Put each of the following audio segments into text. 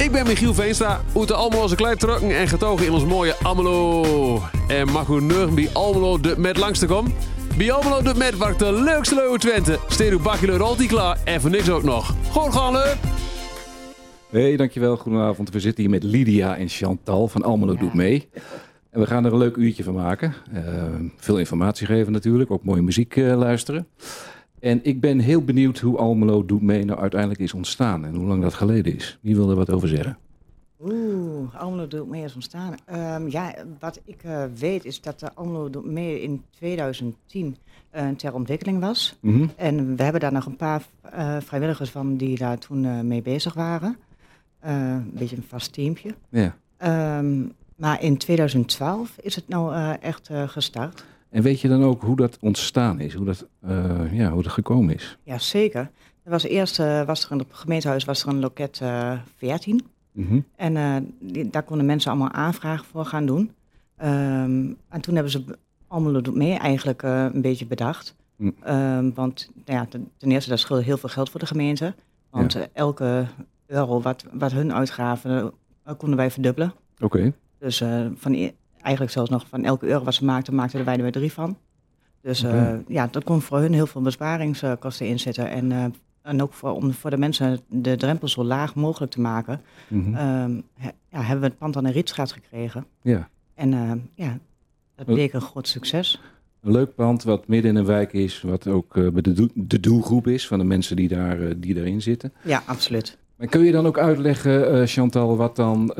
Ik ben Michiel Veenstra, uit allemaal onze klei trucken en getogen in ons mooie Almelo. En mag u nu bij Almelo de met langs te komen? Bij Almelo de met waar de leukste leuwe Twente. Steed uw bakje klaar en voor niks ook nog. Gewoon gaan leuk! Hey, dankjewel. Goedenavond. We zitten hier met Lydia en Chantal van Almelo Doet Mee. En we gaan er een leuk uurtje van maken. Uh, veel informatie geven natuurlijk, ook mooie muziek uh, luisteren. En ik ben heel benieuwd hoe Almelo Doet Mee nou uiteindelijk is ontstaan en hoe lang dat geleden is. Wie wil er wat over zeggen? Oeh, Almelo Doet Mee is ontstaan. Um, ja, wat ik uh, weet is dat de Almelo Doet Mee in 2010 ter ontwikkeling was. Mm -hmm. En we hebben daar nog een paar vrijwilligers van die daar toen mee bezig waren. een beetje een vast teampje. Ja. Um, maar in 2012 is het nou echt gestart. En weet je dan ook hoe dat ontstaan is, hoe dat, uh, ja, hoe dat gekomen is? Ja, zeker. Er was eerst was er in het gemeentehuis was er een loket 14. Mm -hmm. En die, daar konden mensen allemaal aanvragen voor gaan doen. Um, en toen hebben ze allemaal mee eigenlijk een beetje bedacht. Mm. Um, want nou ja, ten, ten, eerste, dat scheelde heel veel geld voor de gemeente. Want ja. elke euro wat, wat hun uitgaven, konden wij verdubbelen. Oké. Okay. Dus van, eigenlijk zelfs nog van elke euro wat ze maakten, maakten wij er weer drie van. Dus uh, okay. ja, dat kon voor hun heel veel besparingskosten inzetten. En, uh, en ook voor, om voor de mensen de drempel zo laag mogelijk te maken, mm -hmm. um, he, ja, hebben we het pand aan de Rietstraat gekregen. Ja. En ja, dat bleek een groot succes. Een leuk pand wat midden in een wijk is, wat ook de, do de doelgroep is van de mensen die, daar, die daarin zitten. Ja, absoluut. Maar kun je dan ook uitleggen, Chantal, wat dan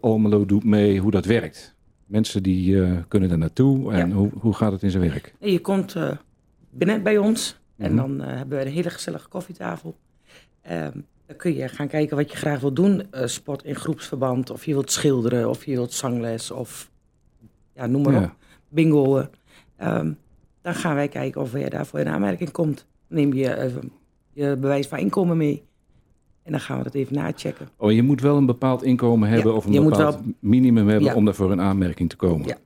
Almelo doet mee, hoe dat werkt? Mensen die uh, kunnen er naartoe en ja. hoe, hoe gaat het in zijn werk? Je komt binnen bij ons en mm -hmm. dan hebben we een hele gezellige koffietafel. Ehm, dan kun je gaan kijken wat je graag wilt doen. sport in groepsverband, of je wilt schilderen, of je wilt zangles, of ja, noem maar ja. op. Bingo. Um, dan gaan wij kijken of je daarvoor in aanmerking komt. Neem je je bewijs van inkomen mee. En dan gaan we dat even nachecken. Oh, je moet wel een bepaald inkomen hebben ja, of een bepaald wel... minimum hebben ja. om daarvoor in aanmerking te komen. Ja.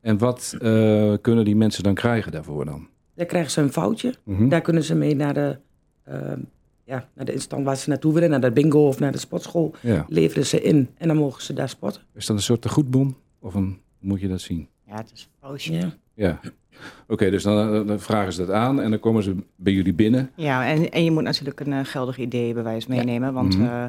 En wat uh, kunnen die mensen dan krijgen daarvoor dan? Dan krijgen ze een foutje. Mm -hmm. Daar kunnen ze mee naar de, uh, ja, naar de instand waar ze naartoe willen, naar de bingo of naar de sportschool. Leveren ze in en dan mogen ze daar sporten. Is dat een soort tegoedbon of een, moet je dat zien? Ja, het is een foutje. Ja. Oké, okay, dus dan, dan, vragen ze dat aan en dan komen ze bij jullie binnen. Ja, en, en je moet natuurlijk een uh, geldig ideebewijs meenemen, ja. want mm -hmm. uh,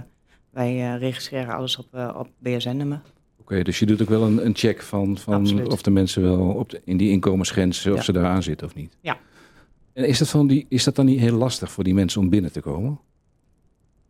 wij uh, registreren alles op, op BSN-nummer. Oké, okay, dus je doet ook wel een, een check van, van of de mensen wel op de, in die inkomensgrens, of ja. ze daar aan zitten of niet. Ja. En is dat, van die, is dat dan niet heel lastig voor die mensen om binnen te komen?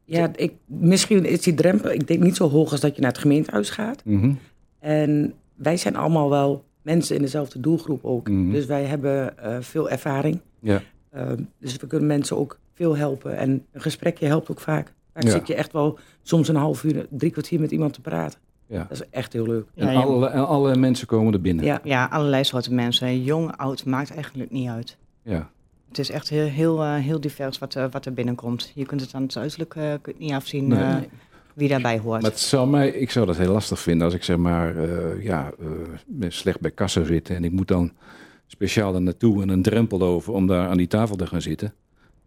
Ja, ik, misschien is die drempel, ik denk niet zo hoog als dat je naar het gemeentehuis gaat. Mm -hmm. En wij zijn allemaal wel mensen in dezelfde doelgroep ook. Mm -hmm. Dus wij hebben uh, veel ervaring. Ja. Uh, dus we kunnen mensen ook veel helpen. En een gesprekje helpt ook vaak. Vaak ja. zit je echt wel soms een half uur, drie kwartier met iemand te praten. Ja. Dat is echt heel leuk. En ja, alle, alle, mensen komen er binnen? Ja, ja allerlei soorten mensen. Jong, oud, maakt eigenlijk niet uit. Ja. Het is echt heel, heel, uh, heel divers wat, uh, wat er binnenkomt. Je kunt het aan het uiterlijk uh, niet afzien. Nee, nee wie daarbij hoort. Maar het zou mij, ik zou dat heel lastig vinden als ik zeg maar, uh, ja, uh, ben slecht bij kassa zitten en ik moet dan speciaal er naartoe en een drempel over om daar aan die tafel te gaan zitten.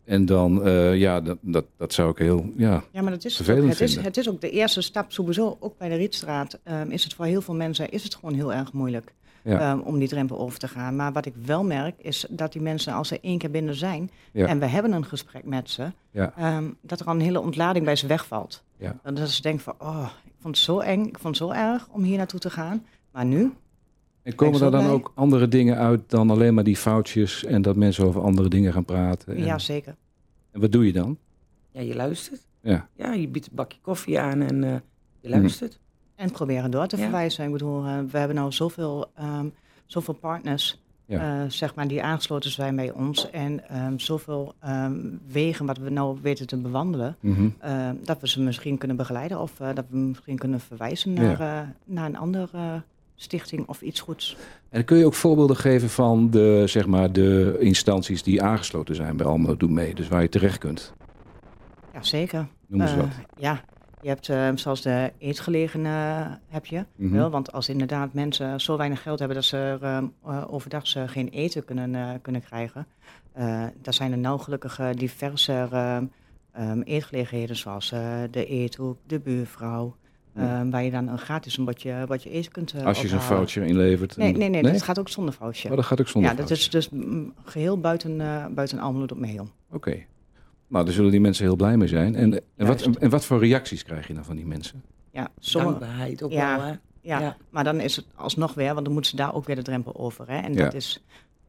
En dan, uh, ja, dat, dat, dat zou ik heel ja, ja maar dat is vervelend ook, het vinden. Is, het is ook de eerste stap sowieso, ook bij de Rietstraat, um, is het voor heel veel mensen is het gewoon heel erg moeilijk. Ja. Um, om die drempel over te gaan. Maar wat ik wel merk, is dat die mensen, als ze één keer binnen zijn ja. en we hebben een gesprek met ze, ja. um, dat er al een hele ontlading bij ze wegvalt. Ja. En dat ze denken van, oh, ik vond het zo eng, ik vond het zo erg om hier naartoe te gaan. Maar nu? En komen er dan ook andere dingen uit dan alleen maar die foutjes en dat mensen over andere dingen gaan praten? En... Ja, zeker. En wat doe je dan? Ja, je luistert. Ja. Ja, je biedt een bakje koffie aan en uh, je luistert. En proberen door te Ja. verwijzen. Ik bedoel, uh, we hebben nou zoveel, um, zoveel partners Ja. uh, zeg maar, die aangesloten zijn bij ons. En um, zoveel um, wegen wat we nou weten te bewandelen. Mhm. uh, dat we ze misschien kunnen begeleiden. Of uh, dat we misschien kunnen verwijzen naar, uh, naar een andere stichting of iets goeds. En kun je ook voorbeelden geven van de, zeg maar, de instanties die aangesloten zijn bij Almelo Doe Mee? Dus waar je terecht kunt? Ja, zeker. Noem eens wat. Ja, je hebt uh, zoals de eetgelegenen heb je. Mhm. Wel, want als inderdaad mensen zo weinig geld hebben dat ze uh, overdag ze geen eten kunnen, kunnen krijgen. daar zijn er nou gelukkig diverse ehm, eetgelegenheden zoals de eethoek, de buurvrouw. Ehm, waar je dan een gratis een je wat je eten kunt uh, Als je zo'n foutje inlevert. Nee, nee, nee, dat gaat ook zonder foutje. Oh, dat gaat ook zonder Ja, dat is dus geheel buiten, uh, buiten Almelo op Meel. Oké. Nou, daar zullen die mensen heel blij mee zijn. En, en, wat, en, wat voor reacties krijg je dan van die mensen? Ja, sommige... Dankbaarheid ook ja, wel, hè? Ja, ja, maar dan is het alsnog weer, want dan moeten ze daar ook weer de drempel over. Hè? En dat, is,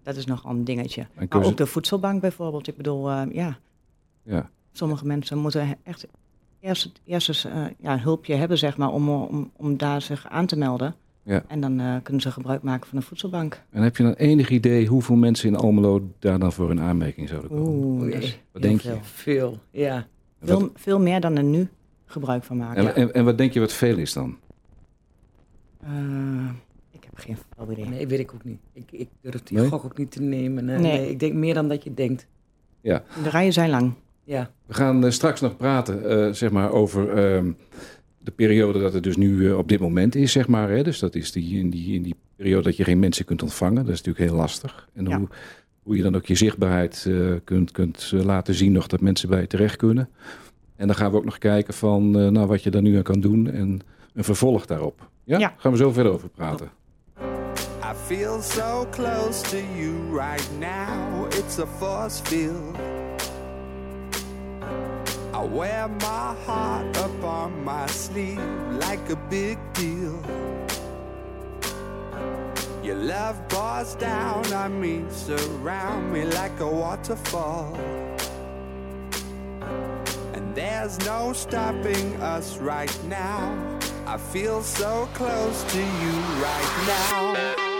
dat is nog een dingetje. Maar ook de voedselbank bijvoorbeeld. Ik bedoel, uh, ja. ja. Sommige mensen moeten echt eerst, eerst eens uh, ja, hulpje hebben, zeg maar, om, om, om daar zich aan te melden. Ja. En dan uh, kunnen ze gebruik maken van een voedselbank. En heb je dan enig idee hoeveel mensen in Almelo daar dan voor een aanmerking zouden komen? Oeh, wat denk veel. je? Veel, ja. Veel, veel meer dan er nu gebruik van maken. En, ja. en, en, wat denk je wat veel is dan? Uh, ik heb geen flauw idee. Nee, weet ik ook niet. Ik, ik durf die nee? gok ook niet te nemen. Nee. nee. ik denk meer dan dat je denkt. Ja. De rijen zijn lang. Ja. We gaan uh, straks nog praten uh, zeg maar over uh, de periode dat het dus nu op dit moment is. Zeg maar, hè? Dus dat is die, in, die, in die periode dat je geen mensen kunt ontvangen. Dat is natuurlijk heel lastig. En ja. hoe, hoe je dan ook je zichtbaarheid kunt, kunt laten zien nog dat mensen bij je terecht kunnen. En dan gaan we ook nog kijken van nou, wat je daar nu aan kan doen en een vervolg daarop. Ja? ja. Gaan we zo verder over praten. I feel so close to you right now. It's a force field. I wear my heart up on my sleeve like a big deal. Your love pours down on me, surround me like a waterfall. And there's no stopping us right now. I feel so close to you right now.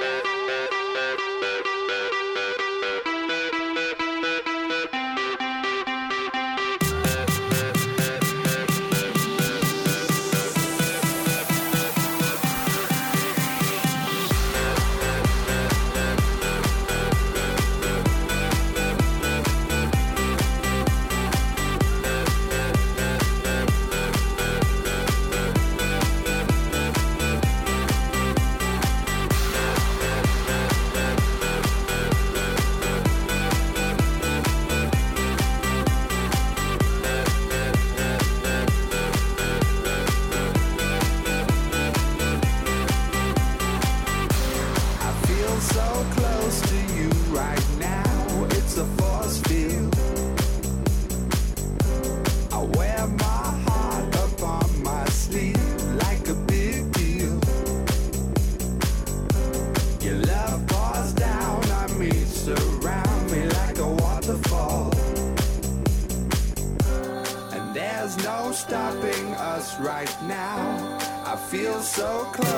Right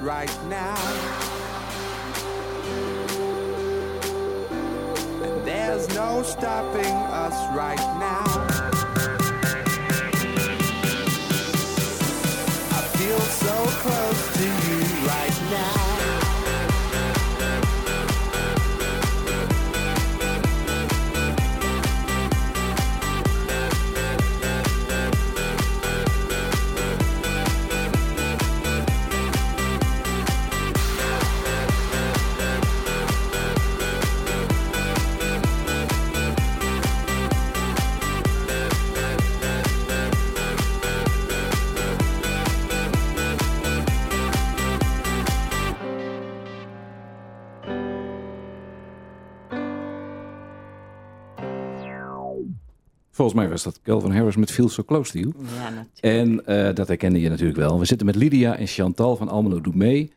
right now. Volgens mij was dat Calvin Harris met Feel So Close To You. Ja, natuurlijk. En uh, dat herkende je natuurlijk wel. We zitten met Lydia en Chantal van Almelo Doet Mee.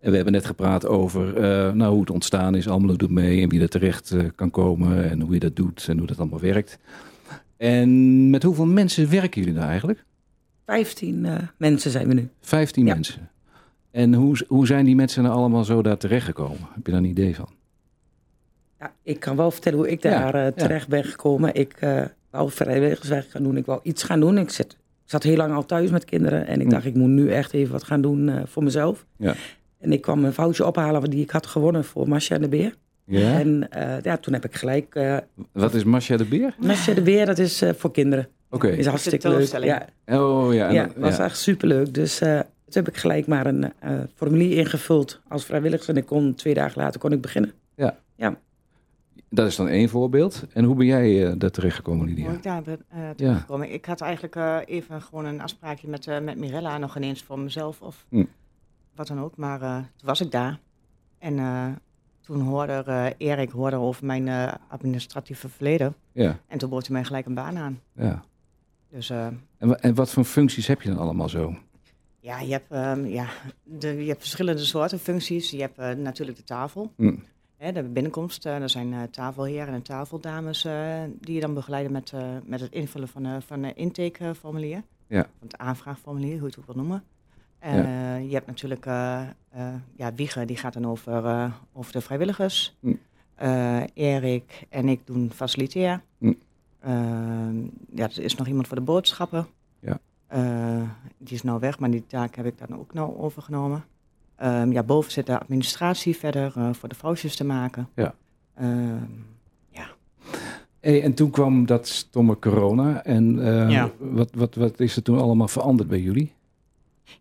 En we hebben net gepraat over uh, nou, hoe het ontstaan is. Almelo Doet Mee en wie er terecht uh, kan komen. En hoe je dat doet en hoe dat allemaal werkt. En met hoeveel mensen werken jullie daar eigenlijk? 15 eh, mensen zijn we nu. 15 Ja. mensen. En hoe, hoe zijn die mensen nou allemaal zo daar terechtgekomen? Heb je daar een idee van? Ja, ik kan wel vertellen hoe ik Ja, daar eh, ja. terecht ben gekomen. Ik wou vrijwilligerswerk gaan doen. Ik wou iets gaan doen. Ik, zit, ik zat heel lang al thuis met kinderen. En ik dacht, ik moet nu echt even wat gaan doen eh, voor mezelf. Ja. En ik kwam een foutje ophalen die ik had gewonnen voor Masha en de Beer. Ja? En eh, ja, toen heb ik gelijk... eh Wat is Masha de Beer? Masha de Beer, dat is eh, voor kinderen. Oké. is hartstikke leuk. Ja, Oh ja. en ja, was echt superleuk. Dus eh, toen heb ik gelijk maar een eh, formulier ingevuld als vrijwilliger. En ik kon twee dagen later kon ik beginnen. Dat is dan één voorbeeld. En hoe ben jij eh, daar terechtgekomen, Lydia? Hoe ik daar ben eh, terechtgekomen. Ik had eigenlijk eh, even gewoon een afspraakje met, met Mirella nog ineens voor mezelf of Hm. wat dan ook. Maar toen was ik daar. En toen hoorde Erik hoorde over mijn administratieve verleden. Ja, En toen bood hij mij gelijk een baan aan. ja. Dus En, en wat voor functies heb je dan allemaal zo? ja, je hebt, ehm, ja de, je hebt verschillende soorten functies. Je hebt natuurlijk de tafel. Hm. Hè, de binnenkomst, eh, er zijn eh, tafelheren en tafeldames eh, die je dan begeleiden met, met het invullen van, een van een intakeformulier. Ja. Van het aanvraagformulier, hoe je het ook wil noemen. En je hebt natuurlijk ja, Wiege, die gaat dan over, over de vrijwilligers. Hm. Erik en ik doen facilitair. Hm. Ehm, ja, er is nog iemand voor de boodschappen. Ja. Die is nou weg, maar die taak heb ik dan ook nou overgenomen. Ehm, ja, boven zit de administratie verder eh, voor de foutjes te maken. Ja. Ehm, Hey, en toen kwam dat stomme corona. En eh, Ja. wat, wat, wat is er toen allemaal veranderd bij jullie?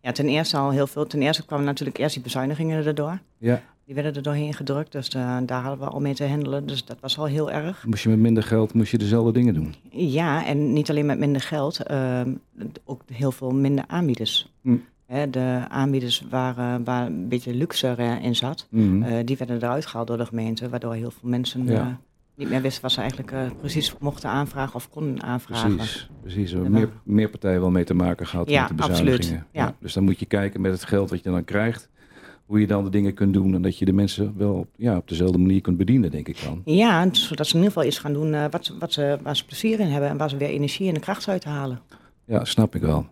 ja, ten eerste al heel veel. Ten eerste kwamen natuurlijk eerst die bezuinigingen erdoor. Ja. Die werden er doorheen gedrukt, dus eh, daar hadden we al mee te handelen. Dus dat was al heel erg. Moest je met minder geld moest je dezelfde dingen doen? Ja, en niet alleen met minder geld, ehm, ook heel veel minder aanbieders. Hm. Hè, de aanbieders waar, waar een beetje luxe eh, in zat, Mhm. eh, die werden eruit gehaald door de gemeente, waardoor heel veel mensen Ja. eh, niet meer wisten wat ze eigenlijk precies mochten aanvragen of konden aanvragen. Precies, precies. Er meer, meer partijen wel mee te maken gehad Ja, met de absoluut. bezuinigingen. Ja. Dus dan moet je kijken met het geld wat je dan krijgt, hoe je dan de dingen kunt doen en dat je de mensen wel op, ja, op dezelfde manier kunt bedienen, denk ik dan. Ja, zodat ze in ieder geval iets gaan doen wat, ze- wat ze, waar ze plezier in hebben en waar ze weer energie en de kracht uit halen. Ja, snap ik wel.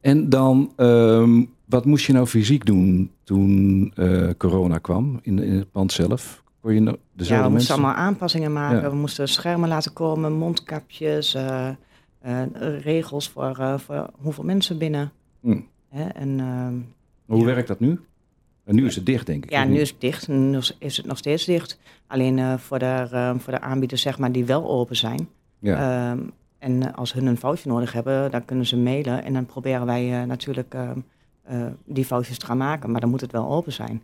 En dan, ehm, wat moest je nou fysiek doen toen eh, corona kwam in, in het pand zelf? Kon je nou Ja, we moesten mensen? allemaal aanpassingen maken. Ja. We moesten schermen laten komen, mondkapjes, eh, eh, regels voor, voor hoeveel mensen binnen. Hm. Hè? En, ehm, Hoe Ja. werkt dat nu? En nu is het dicht, denk ik. ja, nu is het dicht. Nu is- het nog steeds dicht. Alleen voor, de, eh, voor de aanbieders zeg maar, die wel open zijn. Ja, Ehm, en eh, als hun een foutje nodig hebben, dan kunnen ze mailen. En dan proberen wij eh, natuurlijk eh, die foutjes te gaan maken. Maar dan moet het wel open zijn.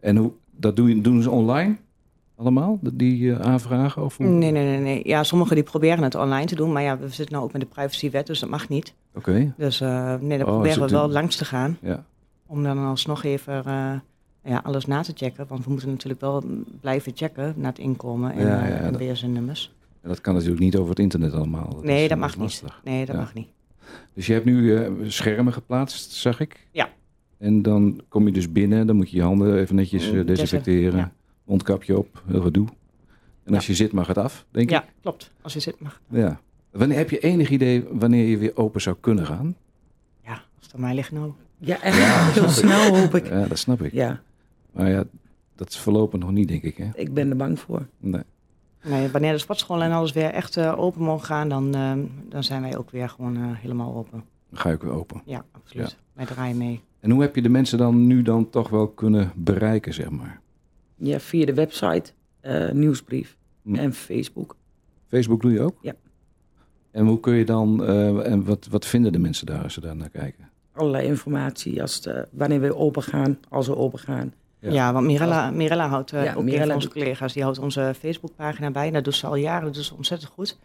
en hoe, dat doen, doen ze online allemaal, die- aanvragen? Of hoe? Nee, nee, nee, nee. Ja, sommigen die proberen het online te doen. Maar ja, we zitten nou ook met de privacywet, dus dat mag niet. Oké, Dus eh, nee, daar Oh, proberen we wel een- langs te gaan. ja. Om dan alsnog even ja, alles na te checken. Want we moeten natuurlijk wel blijven checken naar het inkomen en, Ja, ja, en dat- BSN-nummers. En dat kan natuurlijk niet over het internet allemaal. Dat Nee, is, dat eh, mag niet. Nee, dat Ja. mag niet. Dus je hebt nu eh, schermen geplaatst, zag ik? Ja. En dan kom je dus binnen, dan moet je je handen even netjes eh, Mm, desinfecteren. ja. Mondkapje op, heel gedoe. En als je zit mag het af, denk ik. Ja, klopt. Als je zit mag. Ja. Wanneer, heb je enig idee wanneer je weer open zou kunnen gaan? Ja, als het aan mij ligt nou. Ja, echt heel snel hoop ik. Ja, dat snap ik. Ja, Maar ja, dat is voorlopig nog niet, denk ik. Hè? ik ben er bang voor. Nee. Nee, wanneer de sportschool en alles weer echt eh, open mogen gaan, dan, eh, dan zijn wij ook weer gewoon eh, helemaal open. Dan ga ik weer open. Ja, absoluut. Wij draaien mee. En hoe heb je de mensen dan nu dan toch wel kunnen bereiken, zeg maar? Ja, via de website, eh, nieuwsbrief Hm. en Facebook. Facebook doe je ook? Ja. En hoe kun je dan, eh, en wat, wat vinden de mensen daar als ze daar naar kijken? Allerlei informatie, als de, wanneer we open gaan, als we open gaan. Ja. Ja, want Mirella, Mirella houdt, eh, Ja, ook Mirella van onze collega's, die houdt onze Facebookpagina bij. En dat doet ze al jaren, dat doet ze ontzettend goed.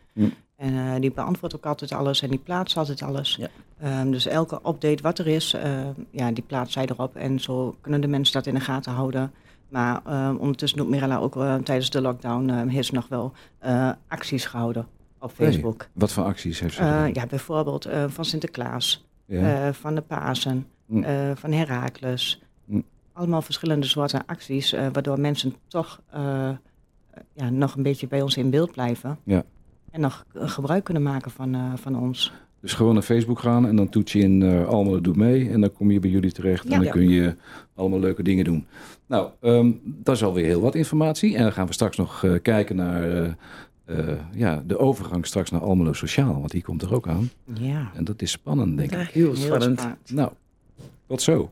En eh, die beantwoordt ook altijd alles en die plaatst altijd alles. Ja. Ehm, dus elke update wat er is, eh, ja, die plaatst zij erop. En zo kunnen de mensen dat in de gaten houden. Maar ehm, ondertussen doet Mirella ook tijdens de lockdown, eh, heeft ze nog wel acties gehouden op Hey. Facebook. Wat voor acties heeft ze ja, bijvoorbeeld van Sinterklaas, Ja. van de Pasen, eh, van Herakles. Allemaal verschillende soorten acties, eh, waardoor mensen toch eh, ja, nog een beetje bij ons in beeld blijven. Ja. en nog eh, gebruik kunnen maken van, eh, van ons. Dus gewoon naar Facebook gaan en dan toets je in uh, Almelo doet mee. En dan kom je bij jullie terecht en Ja. dan Ja. kun je allemaal leuke dingen doen. Nou, ehm, dat is alweer heel wat informatie. En dan gaan we straks nog eh, kijken naar eh, eh, ja, de overgang straks naar Almelo Sociaal. Want die komt er ook aan. Ja, En dat is spannend, denk ik. Heel heel spannend. spannend. Nou, tot zo.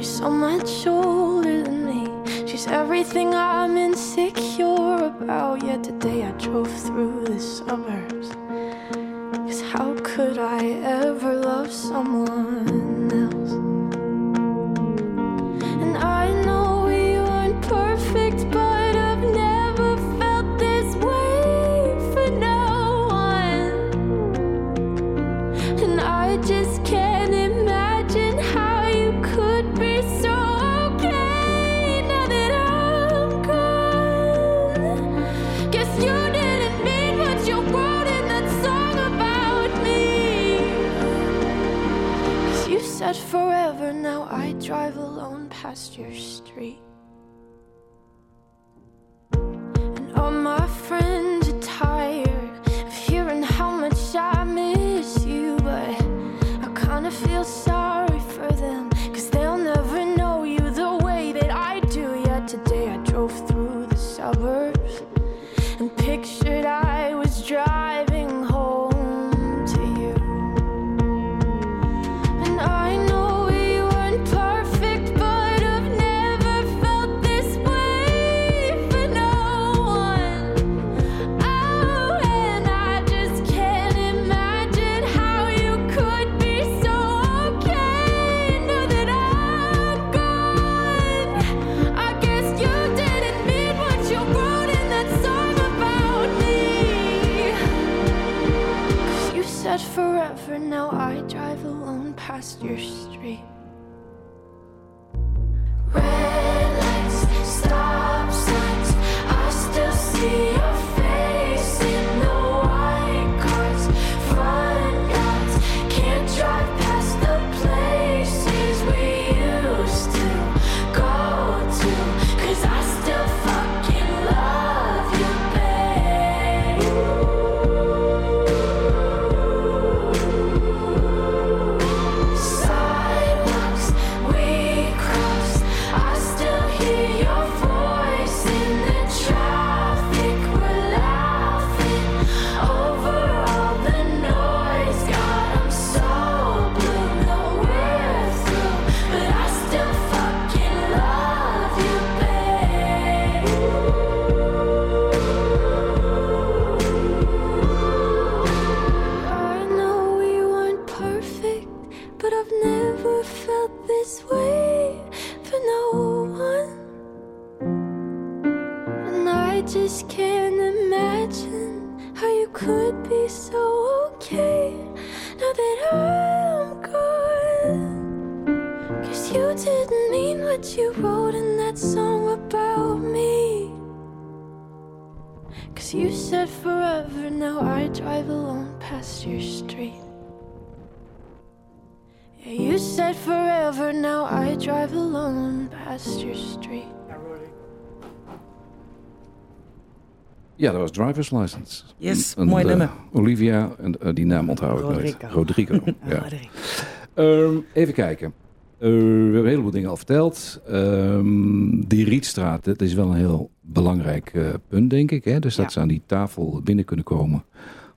She's so much older than me. She's everything I'm insecure about. Yet today I drove through the suburbs. Cause how could I ever love someone Ja, dat was driver's license. Yes, Een, mooi eh, nummer. Olivia, en eh, die naam onthoud ik nooit. Rodrigo. Ja. Roderick. Ehm, even kijken. Eh, we hebben een heleboel dingen al verteld. Ehm, die Rietstraat, dat is wel een heel belangrijk punt, denk ik. Hè? Dus dat Ja. ze aan die tafel binnen kunnen komen.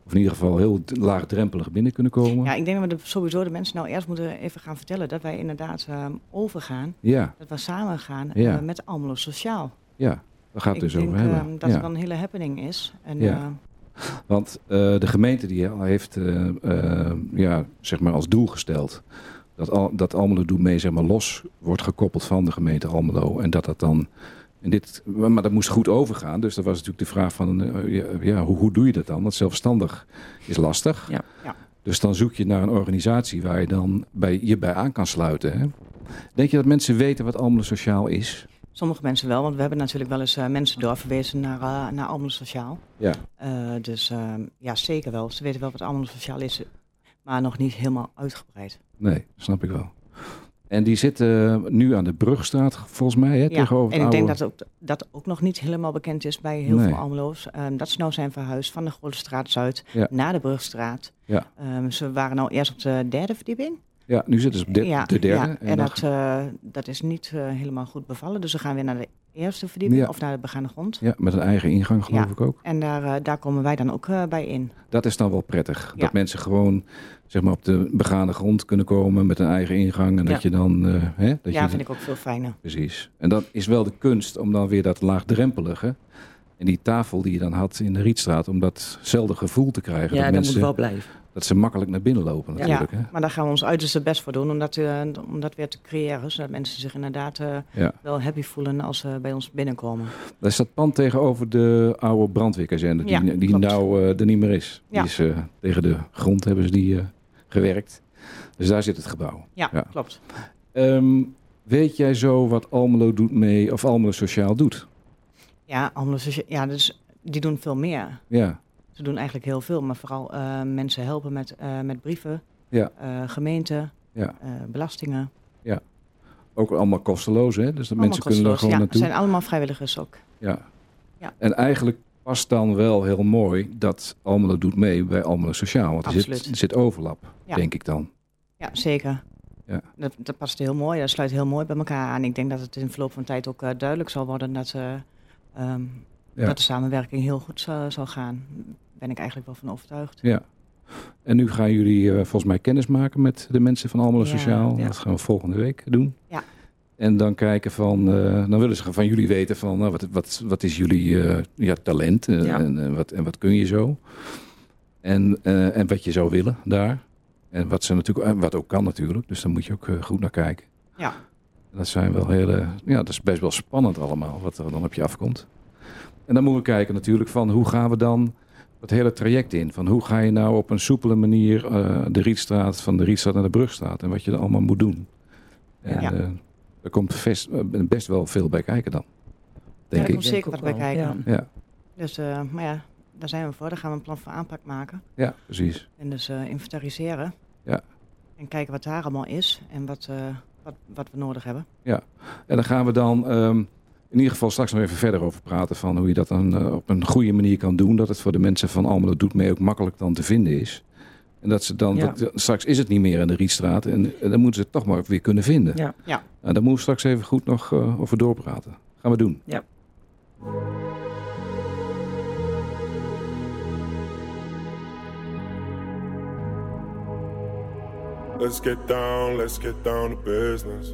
Of in ieder geval heel laagdrempelig binnen kunnen komen. Ja, ik denk dat we de- sowieso de mensen nou eerst moeten even gaan vertellen dat wij inderdaad ehm, overgaan. ja, Dat we samen gaan Ja. met Almelo Sociaal. ja. Daar gaat het ik dus denk over hebben. ehm, dat ja. het wel een hele happening is. En, Ja. eh, Want eh, de gemeente die heeft eh, eh, ja, zeg maar als doel gesteld dat, al, dat Almelo Doet Mee zeg maar, los wordt gekoppeld van de gemeente Almelo. En dat dat dan En dit, maar dat moest goed overgaan. Dus dat was natuurlijk de vraag van, ja, ja, hoe, hoe doe je dat dan? Want zelfstandig is lastig. Ja. Ja. Dus dan zoek je naar een organisatie waar je dan bij, je bij aan kan sluiten. Hè? Denk je dat mensen weten wat Almelo Sociaal is? Sommige mensen wel, want we hebben natuurlijk wel eens eh, mensen doorverwezen naar, eh, naar Almelo Sociaal. Ja. Eh, dus ehm, ja, zeker wel. Ze weten wel wat Almelo Sociaal is, maar nog niet helemaal uitgebreid. Nee, snap ik wel. En die zitten nu aan de Brugstraat, volgens mij, hè, Ja, tegenover en ik denk dat ook, dat ook nog niet helemaal bekend is bij heel Nee. veel Almelo's. Ehm, dat ze nou zijn verhuisd van de Grote Straat Zuid Ja. naar de Brugstraat. Ja. Ehm, ze waren nou eerst op de derde verdieping. Ja, nu zitten ze op de, ja, de derde. ja, en dat, eh, dat is niet eh, helemaal goed bevallen. Dus we gaan weer naar de eerste verdieping Ja. of naar de begane grond. ja, met een eigen ingang, geloof Ja. ik ook. En daar, eh, daar komen wij dan ook eh, bij in. Dat is dan wel prettig. Ja. Dat mensen gewoon zeg maar, op de begane grond kunnen komen met een eigen ingang. En dat Ja. je dan. eh, hè, dat ja, je, vind ik ook veel fijner. Precies. En dat is wel de kunst om dan weer dat laagdrempelige. En die tafel die je dan had in de Rietstraat, om datzelfde gevoel te krijgen. Ja, dat, dat mensen, moet wel blijven. Dat ze makkelijk naar binnen lopen natuurlijk. ja, Hè? maar daar gaan we ons uiterste best voor doen om dat, eh, om dat weer te creëren. Zodat mensen zich inderdaad eh, Ja. wel happy voelen als ze bij ons binnenkomen. Dat is dat pand tegenover de oude brandweerkazerne, die, Ja, die nou eh, er niet meer is. Ja. Die is tegen de grond hebben ze die gewerkt. Dus daar zit het gebouw. Ja, klopt. Ehm, weet jij zo wat Almelo doet mee, of Almelo Sociaal doet? Ja, Almelo Socia- ja dus die doen veel meer. Ja, Ze doen eigenlijk heel veel, maar vooral eh, mensen helpen met, eh, met brieven, Ja. eh, gemeenten, Ja. belastingen. ook allemaal kosteloos, hè? Dus dat Allemaal mensen kunnen er gewoon ja, naartoe. Het zijn allemaal vrijwilligers ook. Ja. Ja. En eigenlijk past dan wel heel mooi dat Almelo doet mee bij Almelo Sociaal. Want er zit, er zit overlap, Ja. denk ik dan. Ja, zeker. Ja. Dat, dat past heel mooi, dat sluit heel mooi bij elkaar aan. Ik denk dat het in verloop van tijd ook duidelijk zal worden dat, Ja. dat de samenwerking heel goed zal, zal gaan. Ben ik eigenlijk wel van overtuigd. Ja. En nu gaan jullie eh, volgens mij kennis maken met de mensen van Almelo Sociaal. ja. Dat gaan we volgende week doen. Ja. En dan kijken van, eh, dan willen ze van jullie weten van, nou, wat, wat, wat is jullie eh, ja, talent Ja. en, wat, en wat kun je zo? En, en wat je zou willen daar. En wat, ze natuurlijk, en wat ook kan natuurlijk, dus daar moet je ook goed naar kijken. Ja. Dat zijn wel hele, ja, dat is best wel spannend allemaal, wat er dan op je afkomt. En dan moeten we kijken natuurlijk van, hoe gaan we dan het hele traject in? Van hoe ga je nou op een soepele manier eh, de Rietstraat, van de Rietstraat naar de Brugstraat en wat je er allemaal moet doen. En Ja. eh, er komt best, eh, best wel veel bij kijken dan, denk er ik. komt zeker wat bij kijken. ja. Ja, Dus, eh, maar ja, daar zijn we voor. Daar gaan we een plan voor aanpak maken. ja, precies. En dus eh, inventariseren. Ja. En kijken wat daar allemaal is en wat, eh, wat, wat we nodig hebben. En dan gaan we dan ehm, in ieder geval straks nog even verder over praten van hoe je dat dan eh, op een goede manier kan doen. Dat het voor de mensen van Almelo doet mee ook makkelijk dan te vinden is. En dat ze dan, Ja. dat, straks is het niet meer in de Rietstraat en, en dan moeten ze het toch maar weer kunnen vinden. Ja. Ja. Nou, daar moeten we straks even goed nog eh, over doorpraten. Gaan we doen. Ja. Let's get down, let's get down to business.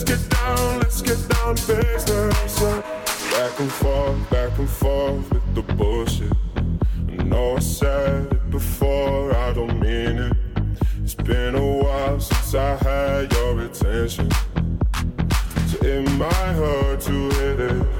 let's get down, let's get down to business. Back and forth, back and forth with the bullshit. I know I said it before, I don't mean it. It's been a while since I had your attention. So it might hurt to hit it.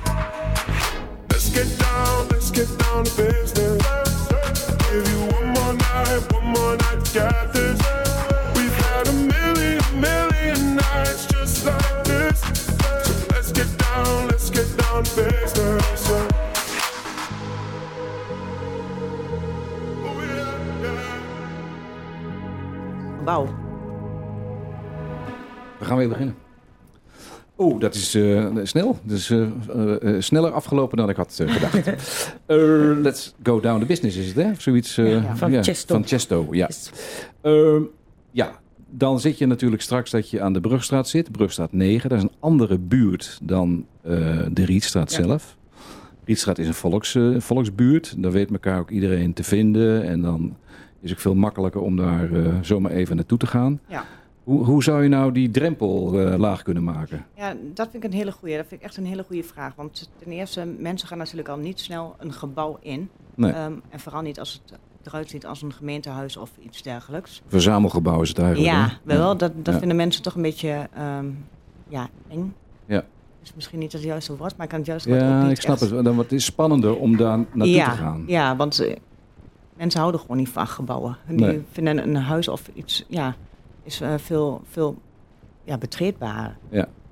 Wauw. We gaan weer beginnen. Oeh, dat is eh, snel. Dat is eh, eh, sneller afgelopen dan ik had gedacht. Let's go down the business is het, hè? Of Zoiets. Ja, van Chesto. Van Chesto, ja. Ehm, ja, dan zit je natuurlijk straks dat je aan de Brugstraat zit. Brugstraat 9, dat is een andere buurt dan de Rietstraat Ja. zelf. Rietstraat is een volks, volksbuurt. Daar weet elkaar ook iedereen te vinden. En dan is het veel makkelijker om daar zomaar even naartoe te gaan. Ja. Hoe, hoe zou je nou die drempel eh, laag kunnen maken? Ja, dat vind ik een hele goede. Dat vind ik echt een hele goede vraag. Want ten eerste, mensen gaan natuurlijk al niet snel een gebouw in. Nee. Ehm, en vooral niet als het eruit ziet als een gemeentehuis of iets dergelijks. Verzamelgebouw is het eigenlijk. Ja, hè? wel. Dat, dat Ja. vinden mensen toch een beetje ehm, ja, eng. Ja. is misschien niet het juiste woord, maar ik kan het juiste woord Ja, niet ik snap echt- het. Dan wordt het spannender om daar naartoe ja, te gaan. Ja, want eh, mensen houden gewoon niet van gebouwen. Die Nee. vinden een huis of iets, ja, is eh, veel, veel ja, betreedbaar.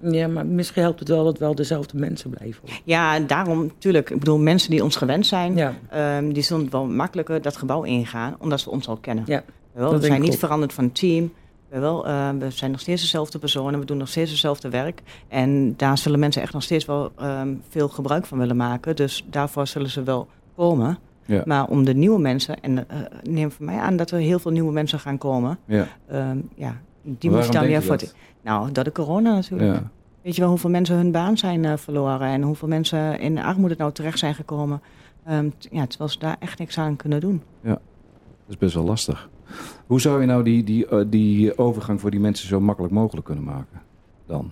Ja, maar misschien helpt het wel dat wel dezelfde mensen blijven. Ja, en daarom natuurlijk. Ik bedoel, mensen die ons gewend zijn, Ja, ehm, die zullen wel makkelijker dat gebouw ingaan, omdat ze ons al kennen. Ja, Wel, dat we zijn niet veranderd van team. We, wel, eh, we zijn nog steeds dezelfde personen, we doen nog steeds hetzelfde werk. En daar zullen mensen echt nog steeds wel ehm, veel gebruik van willen maken. Dus daarvoor zullen ze wel komen. Ja. Maar om de nieuwe mensen, en eh, neem van mij aan dat er heel veel nieuwe mensen gaan komen. Ja. ehm, ja, die moet je dan weer voor. dat? Nou, door de corona natuurlijk. Ja. Weet je wel hoeveel mensen hun baan zijn eh, verloren en hoeveel mensen in de armoede nou terecht zijn gekomen. Ehm, t- ja, terwijl ze daar echt niks aan kunnen doen. Dat is best wel lastig. Hoe zou je nou die, die, eh, die overgang voor die mensen zo makkelijk mogelijk kunnen maken? Dan?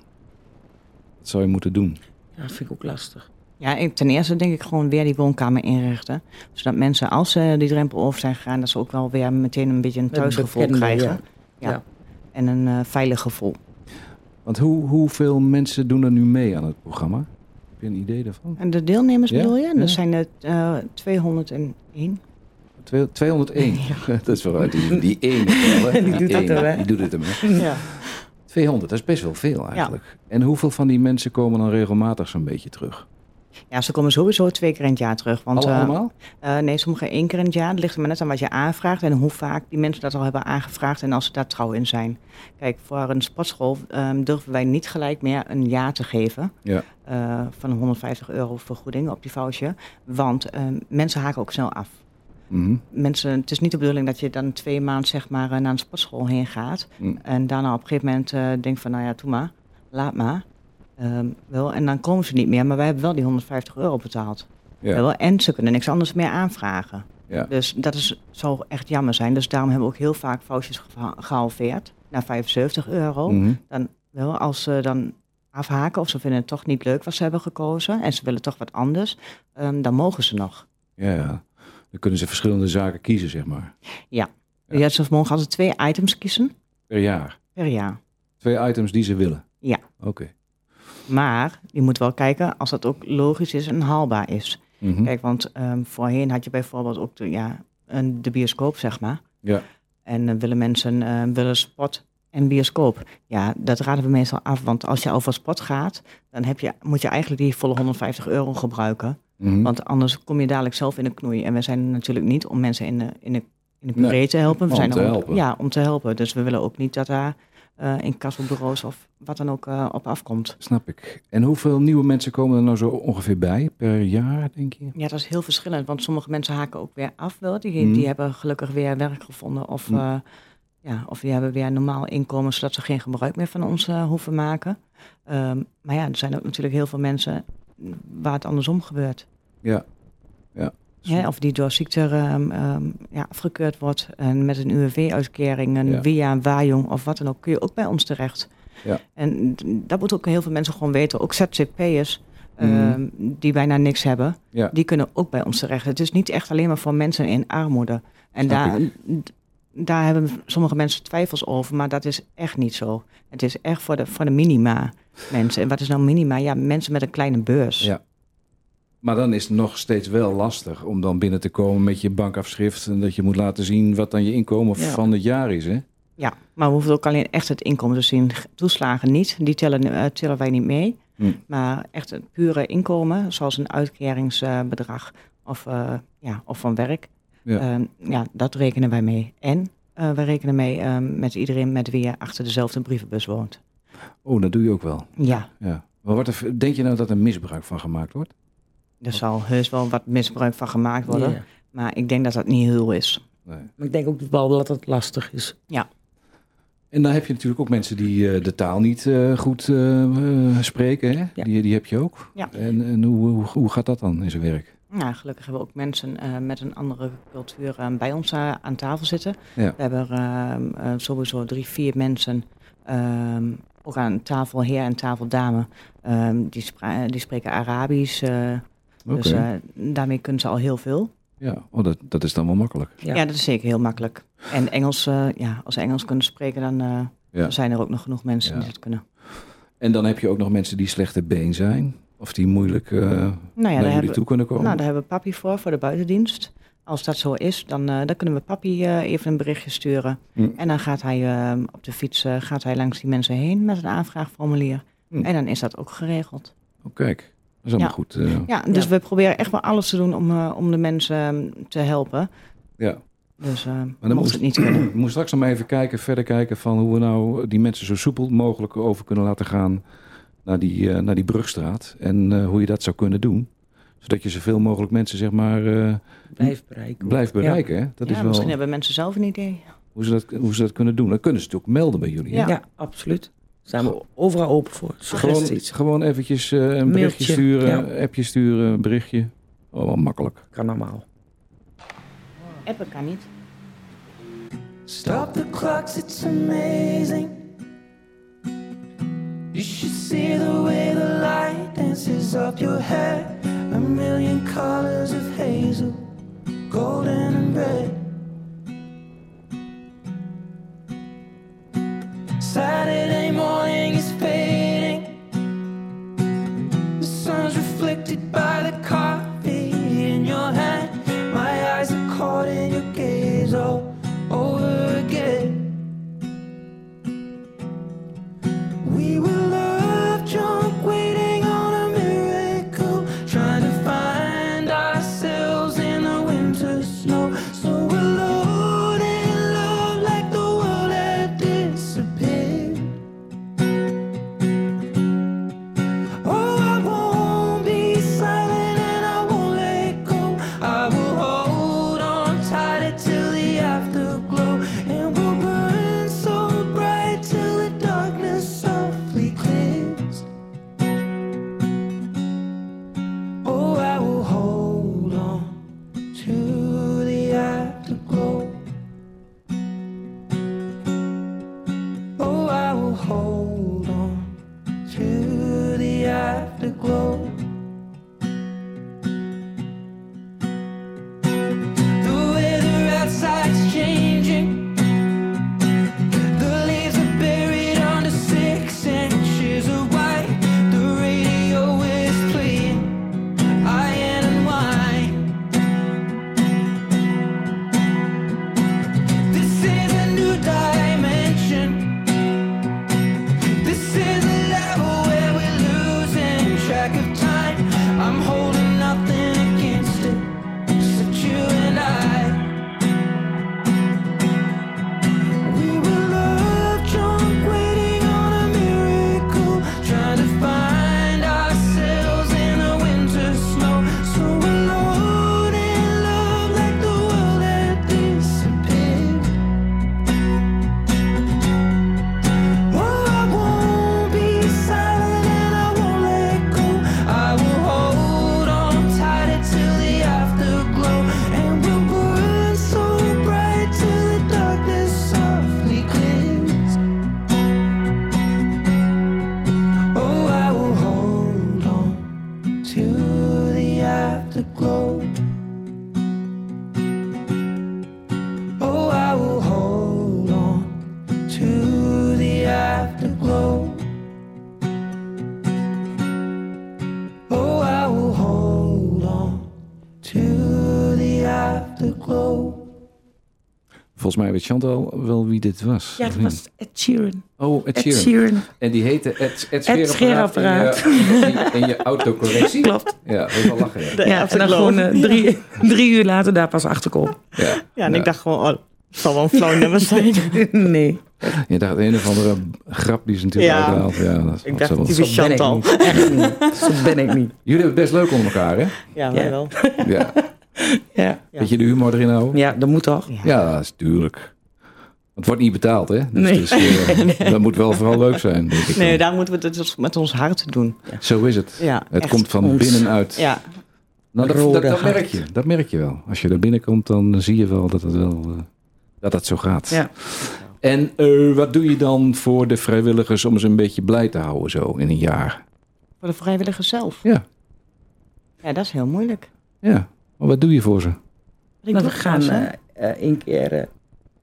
Wat zou je moeten doen? ja, dat vind ik ook lastig. Ja, ten eerste denk ik gewoon weer die woonkamer inrichten. Zodat mensen, als ze die drempel over zijn gegaan, dat ze ook wel weer meteen een beetje een thuisgevoel bekende, krijgen. ja. Ja. Ja. En een eh, veilig gevoel. Want hoe, hoeveel mensen doen er nu mee aan het programma? Heb je een idee daarvan? En de deelnemers Ja? bedoel je? Ja. Dat zijn er eh 201. Twee- 201. dat is wel die, die ene. Die doet dat er? Die doet het hem, hè? Ja. 200, dat is best wel veel eigenlijk. En hoeveel van die mensen komen dan regelmatig zo'n beetje terug? Ja, ze komen sowieso twee keer in het jaar terug. Want, Alle- eh, allemaal? Eh, nee, sommige één keer in het jaar. Het ligt er maar net aan wat je aanvraagt en hoe vaak die mensen dat al hebben aangevraagd en als ze daar trouw in zijn. Kijk, voor een sportschool ehm, durven wij niet gelijk meer een jaar te geven Ja. eh, van 150 euro vergoeding op die voucher. Want ehm, mensen haken ook snel af. Mhm. Mensen, het is niet de bedoeling dat je dan twee maanden zeg maar, naar een sportschool heen gaat. Mm. En daarna op een gegeven moment denkt van, nou ja, doe maar, laat maar. Ehm, wel, en dan komen ze niet meer, maar wij hebben wel die 150 euro betaald. Ja. Wel, en ze kunnen niks anders meer aanvragen. Ja. Dus dat is, zou echt jammer zijn. Dus daarom hebben we ook heel vaak geha- gehalveerd naar 75 euro. Mhm. Dan wel, als ze dan afhaken of ze vinden het toch niet leuk wat ze hebben gekozen en ze willen toch wat anders, ehm, dan mogen ze nog. Ja, ja. Dan kunnen ze verschillende zaken kiezen, zeg maar. Ja. Ja. ze mogen altijd twee items kiezen Per jaar. per jaar. Twee items die ze willen. Ja. Oké. Maar je moet wel kijken als dat ook logisch is en haalbaar is. Mhm. Kijk, want ehm, voorheen had je bijvoorbeeld ook de, ja, een, de bioscoop, zeg maar. Ja. En dan willen mensen eh, willen sport en bioscoop. Ja, dat raden we meestal af. Want als je al voor sport gaat, dan heb je, moet je eigenlijk die volle 150 euro gebruiken. Mhm. Want anders kom je dadelijk zelf in de knoei. En we zijn er natuurlijk niet om mensen in de, in de, in de Nee, puree te helpen. We om zijn te er om- helpen. Ja, om te helpen. Dus we willen ook niet dat daar eh in kasselbureaus of wat dan ook eh, op afkomt. Snap ik. En hoeveel nieuwe mensen komen er nou zo ongeveer bij per jaar, denk je? Ja, dat is heel verschillend. Want sommige mensen haken ook weer af. Wel. Die, Mhm. die hebben gelukkig weer werk gevonden. Of, Mhm. eh, ja, of die hebben weer een normaal inkomen, zodat ze geen gebruik meer van ons hoeven maken. Ehm, maar ja, er zijn ook natuurlijk heel veel mensen waar het andersom gebeurt. Ja. ja. Hè, of die door ziekte ehm, ja, afgekeurd wordt en met een UWV-uitkering, een Ja. WIA, een waaijong of wat dan ook, kun je ook bij ons terecht. Ja. En dat moeten ook heel veel mensen gewoon weten. Ook ZZP'ers Mhm. ehm, die bijna niks hebben, Ja. die kunnen ook bij ons terecht. Het is niet echt alleen maar voor mensen in armoede. En daar, daar hebben sommige mensen twijfels over, maar dat is echt niet zo. Het is echt voor de, voor de minima mensen. En wat is nou minima? Ja, mensen met een kleine beurs. Ja. Maar dan is het nog steeds wel lastig om dan binnen te komen met je bankafschrift. En dat je moet laten zien wat dan je inkomen Ja. van het jaar is. Hè? Ja, maar we hoeven ook alleen echt het inkomen te zien. Toeslagen niet, die tellen, eh, tellen wij niet mee. Hm. Maar echt het pure inkomen, zoals een uitkeringsbedrag of, eh, ja, of van werk. Ja. Ja. ja, dat rekenen wij mee. En eh we rekenen mee eh, met iedereen met wie je achter dezelfde brievenbus woont. Oh, dat doe je ook wel. Ja, Ja. Maar wat er, denk je nou dat er misbruik van gemaakt wordt? Er zal heus wel wat misbruik van gemaakt worden. Ja. Maar ik denk dat dat niet heel is. Nee. Maar ik denk ook wel dat het lastig is. En dan heb je natuurlijk ook mensen die eh, de taal niet eh, goed eh, spreken. Hè? Ja. Die, die heb je ook. Ja. En, en hoe, hoe, hoe gaat dat dan in zijn werk? Nou, gelukkig hebben we ook mensen eh, met een andere cultuur eh, bij ons aan tafel zitten. Ja. We hebben ehm, eh, sowieso drie, vier mensen, ehm, ook aan tafel heer en tafel dame, ehm, die, spra- die spreken Arabisch. Oké. Dus eh, daarmee kunnen ze al heel veel. ja, oh, dat, dat is dan wel makkelijk. Ja. Ja, dat is zeker heel makkelijk. En Engels, eh, ja, als ze Engels kunnen spreken, dan eh, Ja. zijn er ook nog genoeg mensen Ja. die dat kunnen. En dan heb je ook nog mensen die slechte been zijn. Of die moeilijk eh, Nou ja, naar jullie hebben, toe kunnen komen. nou, daar hebben we papi voor, voor de buitendienst. Als dat zo is, dan, eh, dan kunnen we papi eh, even een berichtje sturen. Hm. En dan gaat hij eh, op de fiets eh, gaat hij langs die mensen heen met een aanvraagformulier. Hm. En dan is dat ook geregeld. Oh, kijk, dat is allemaal Ja. goed. eh, Ja, dus Ja. we proberen echt wel alles te doen om, eh, om de mensen eh, te helpen. ja. Dus eh dan mocht moest- het niet kunnen. We moeten straks nog maar even kijken, verder kijken van hoe we nou die mensen zo soepel mogelijk over kunnen laten gaan naar die, eh, naar die brugstraat. En eh, hoe je dat zou kunnen doen. Zodat je zoveel mogelijk mensen zeg maar eh, Blijf bereiken. blijft bereiken. Hè? Dat ja, is wel misschien hebben mensen zelf een idee. hoe, ze dat, hoe ze dat kunnen doen. Dan kunnen ze het ook melden bij jullie. hè? Ja. Ja, absoluut. Zijn we overal open voor. Gewoon, Suggesties. gewoon eventjes eh, een berichtje sturen, ja. appje sturen, een berichtje. Oh, wel makkelijk. Kan allemaal. Appen kan niet. Stop the clocks, it's amazing. You should see the way the light dances up your hair. A million colors of hazel, golden and red. Saturday morning Volgens mij weet Chantal wel wie dit was. Ja, dat niet? was Ed Sheeran. Oh, Ed Ed Sheeran. En die heette Ed, Ed, Ed Scheerapparaat. In je, in je autocorrectie? Klopt. Ja, dat is wel lachen. Ja. Ja, en dan gewoon eh, drie, drie uur later daar pas achter komen. Ja. Ja, en ik dacht gewoon, oh, het zal wel een flauw nummer zijn. nee. Je dacht een of andere grap die ze natuurlijk Ja. uithaalt. Ja, dat Ik dacht, ik Chantal. Zo ben ik niet. Jullie hebben het best leuk onder elkaar, hè? Ja, wij Ja. wel. Ja. Ja, Ja. Weet je de humor erin houden? ja dat moet toch? Ja, dat is tuurlijk. Het wordt niet betaald, hè? Dus Nee. eh, dat moet wel vooral leuk zijn, denk ik. Nee, dan. daar moeten we het dus met ons hart doen. Zo is het. Ja, Het komt van ons. binnenuit. Ja, Nou, dat, merk je. Dat merk je wel. Als je er binnenkomt, dan zie je wel dat het wel eh, dat het zo gaat. Ja. En eh, wat doe je dan voor de vrijwilligers om ze een beetje blij te houden zo in een jaar? voor de vrijwilligers zelf. Ja. Ja, dat is heel moeilijk. Ja. Maar wat doe je voor ze? Nou, we gaan eh, eh, één keer, eh,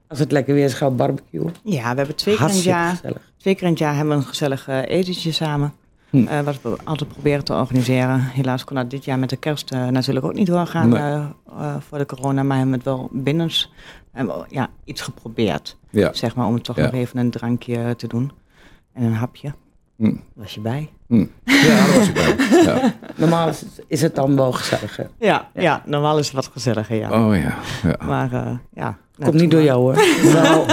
als het lekker weer is, gaan we barbecuen. Ja, we hebben twee keer, in het jaar, gezellig. twee keer in het jaar hebben we een gezellig eh, etentje samen. Hm. Eh, wat we altijd proberen te organiseren. Helaas kon dat dit jaar met de kerst eh, natuurlijk ook niet doorgaan Nee. eh, eh, voor de corona. Maar hebben we het wel binnens hebben we, ja, iets geprobeerd. Ja. Zeg maar om toch Ja. nog even een drankje te doen. En een hapje. Hm. Was je bij? Hm. Ja, daar was ik bij. Ja. Normaal is het, is het dan wel gezellig. Ja, ja. normaal is het wat gezelliger, ja. Oh ja. ja. Maar eh, ja. Komt niet door jou hoor. Nou,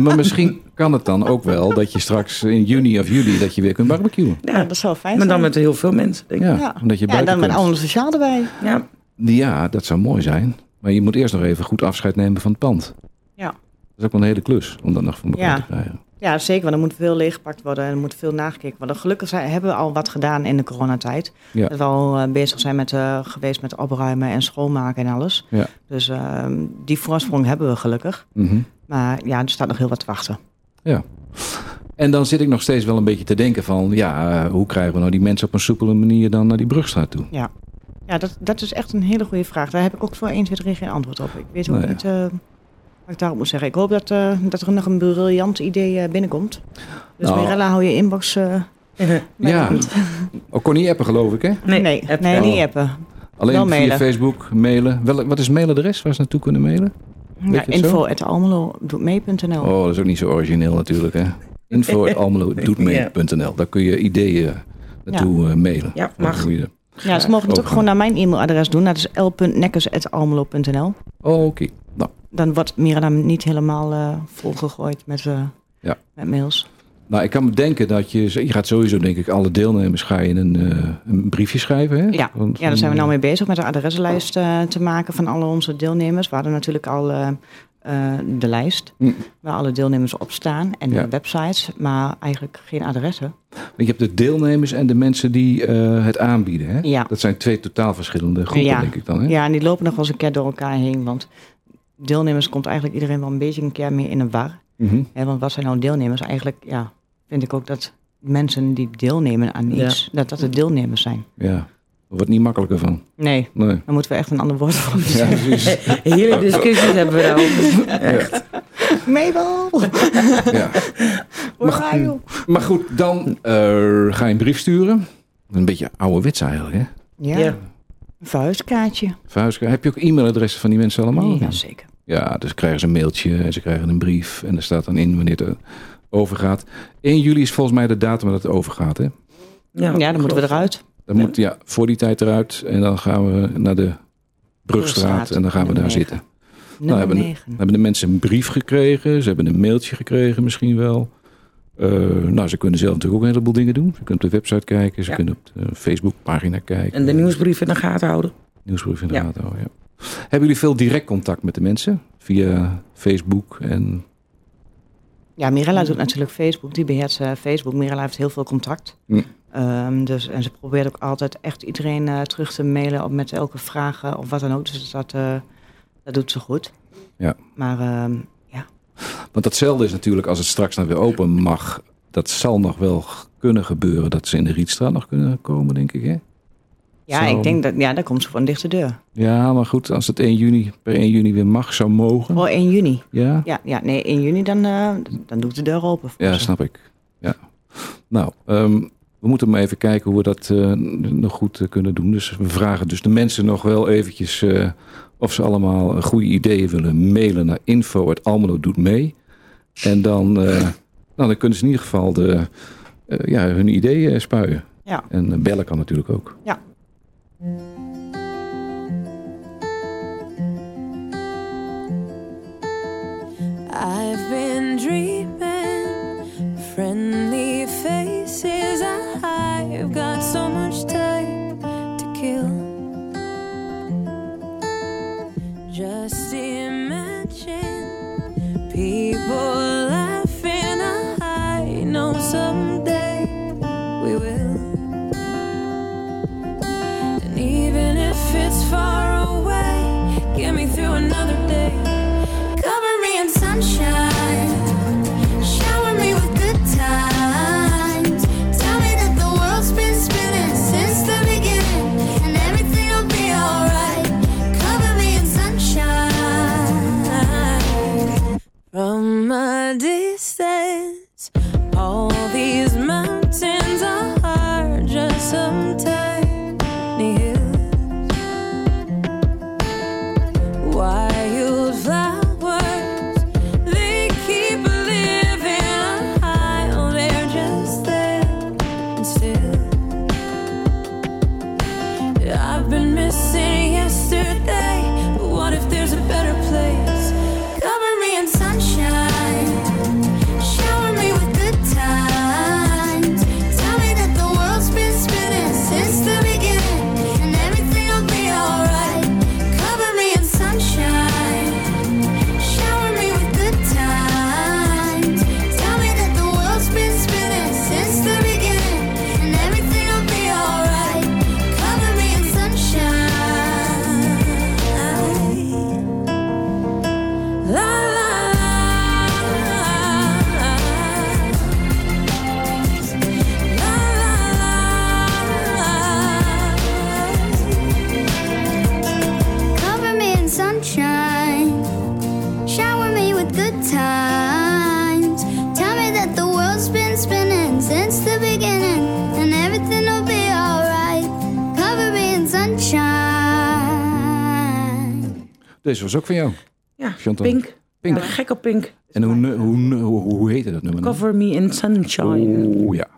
maar misschien kan het dan ook wel dat je straks in juni of juli dat je weer kunt barbecuen. Ja, dat zou fijn Maar dan zijn. met heel veel mensen, denk ik. Ja, Ja. omdat je ja, dan met allemaal sociaal erbij. Ja. Ja, dat zou mooi zijn. Maar je moet eerst nog even goed afscheid nemen van het pand. Ja. Dat is ook wel een hele klus om dat nog voor elkaar Ja. te krijgen. Ja, zeker, want er moet veel leeggepakt worden en er moet veel nagekeken worden. Gelukkig zijn, hebben we al wat gedaan in de coronatijd. Ja. Dat we al eh, bezig zijn met, eh, geweest met opruimen en schoonmaken en alles. Ja. Dus ehm, die voorsprong hebben we gelukkig. Mhm. Maar ja, er staat nog heel wat te wachten. En dan zit ik nog steeds wel een beetje te denken van... ja, eh, hoe krijgen we nou die mensen op een soepele manier dan naar die brugstraat toe? Ja, dat, dat is echt een hele goede vraag. Daar heb ik ook voor 1, 2, 3 geen antwoord op. Ik weet ook niet eh, ik daarop moet zeggen. Ik hoop dat, eh, dat er nog een briljant idee eh, binnenkomt. Dus Nou. Mirella, hou je inbox eh, Ja, ook kon niet appen geloof ik hè? Nee, nee, nee, niet appen. Alleen Wel via mailen. Facebook, mailen. Wel, wat is het mailadres waar ze naartoe kunnen mailen? Ja, je het zo? info at almelo.mee.nl. Oh, dat is ook niet zo origineel natuurlijk hè. Info.almelo.me.nl Daar kun je ideeën naartoe mailen. Ja, mag. Ja, ze mogen het ook gewoon naar mijn e-mailadres doen. Dat is l.nekkers.almelo.nl. Oh, oké. Nou, Dan wordt Mirella niet helemaal eh, volgegooid met, eh, Ja. met mails. nou, ik kan me denken dat je... Je gaat sowieso denk ik alle deelnemers ga je een, eh, een briefje schrijven hè? Ja. Ja, daar zijn we nou mee bezig met de adreslijst te maken van alle onze deelnemers. We hadden natuurlijk al eh, de lijst Hm. waar alle deelnemers op staan en Ja. de websites, maar eigenlijk geen adressen. Je hebt de deelnemers en de mensen die eh, het aanbieden. Hè? Ja. Dat zijn twee totaal verschillende groepen, Ja. denk ik dan. Hè? Ja, en die lopen nog wel eens een keer door elkaar heen, want deelnemers komt eigenlijk iedereen wel een beetje een keer mee in een war. Mhm. Hè, want wat zijn nou deelnemers? Eigenlijk ja, vind ik ook dat mensen die deelnemen aan iets, dat dat de deelnemers zijn. ja. Er wordt niet makkelijker van. Nee, Nee. daar moeten we echt een ander woord voor Ja. Hele discussies hebben we daarover. Mabel, Ja. where are you? Maar goed, dan eh, ga je een brief sturen. Een beetje ouderwets eigenlijk, hè? Ja, Ja. een. Verhuiska- Heb je ook e-mailadressen van die mensen allemaal? Ja, zeker. Ja, dus krijgen ze een mailtje en ze krijgen een brief. En er staat dan in wanneer het overgaat. 1 juli is volgens mij de datum dat het overgaat, hè? Ja, dan moeten we eruit. Dan moet ja, voor die tijd eruit. En dan gaan we naar de Brugstraat. Brugstraat, En dan gaan we daar zitten. Nummer hebben- 9. Dan hebben de mensen een brief gekregen. Ze hebben een mailtje gekregen misschien wel. Eh, nou, ze kunnen zelf natuurlijk ook een heleboel dingen doen. Ze kunnen op de website kijken. Ze Ja. kunnen op de Facebookpagina kijken. En de nieuwsbrief in de gaten houden. Nieuwsbrief in de Ja. gaten houden, ja. Hebben jullie veel direct contact met de mensen? Via Facebook en... Ja, Mirella doet natuurlijk Facebook. Die beheert eh, Facebook. Mirella heeft heel veel contact. Hm. Ehm, dus, en ze probeert ook altijd echt iedereen eh, terug te mailen op met elke vraag eh, of wat dan ook. Dus dat, eh, dat doet ze goed. Ja. Maar ehm, Want datzelfde is natuurlijk als het straks dan weer open mag. Dat zal nog wel kunnen gebeuren dat ze in de Rietstraat nog kunnen komen, denk ik. Hè? ja, Zo. ik denk dat ja, daar komt ze een dichte deur. Ja, maar goed, als het 1 juni, per 1 juni weer mag, zou mogen. Oh, 1 juni. Ja, Ja, ja nee, 1 juni dan, eh, dan doe ik de deur open. ja ze. snap ik. Ja. Nou, ehm, we moeten maar even kijken hoe we dat eh, nog goed eh, kunnen doen. Dus we vragen dus de mensen nog wel eventjes eh, of ze allemaal goede ideeën willen mailen naar info doet mee. En dan, eh, nou, dan kunnen ze in ieder geval de, eh, ja, hun ideeën spuien. Ja. En bellen kan natuurlijk ook. Ja. I've been dreaming friendly. I've got so much time to kill. Just imagine people laughing. I know someday we will. And even if it's far away, get me through another day. Cover me in sunshine, Was ook van jou. Ja, Chantal. Pink. Pink. Ja, gek op Pink. En hoe, hoe, hoe, hoe heette dat nummer? Cover me in sunshine. Oeh, ja.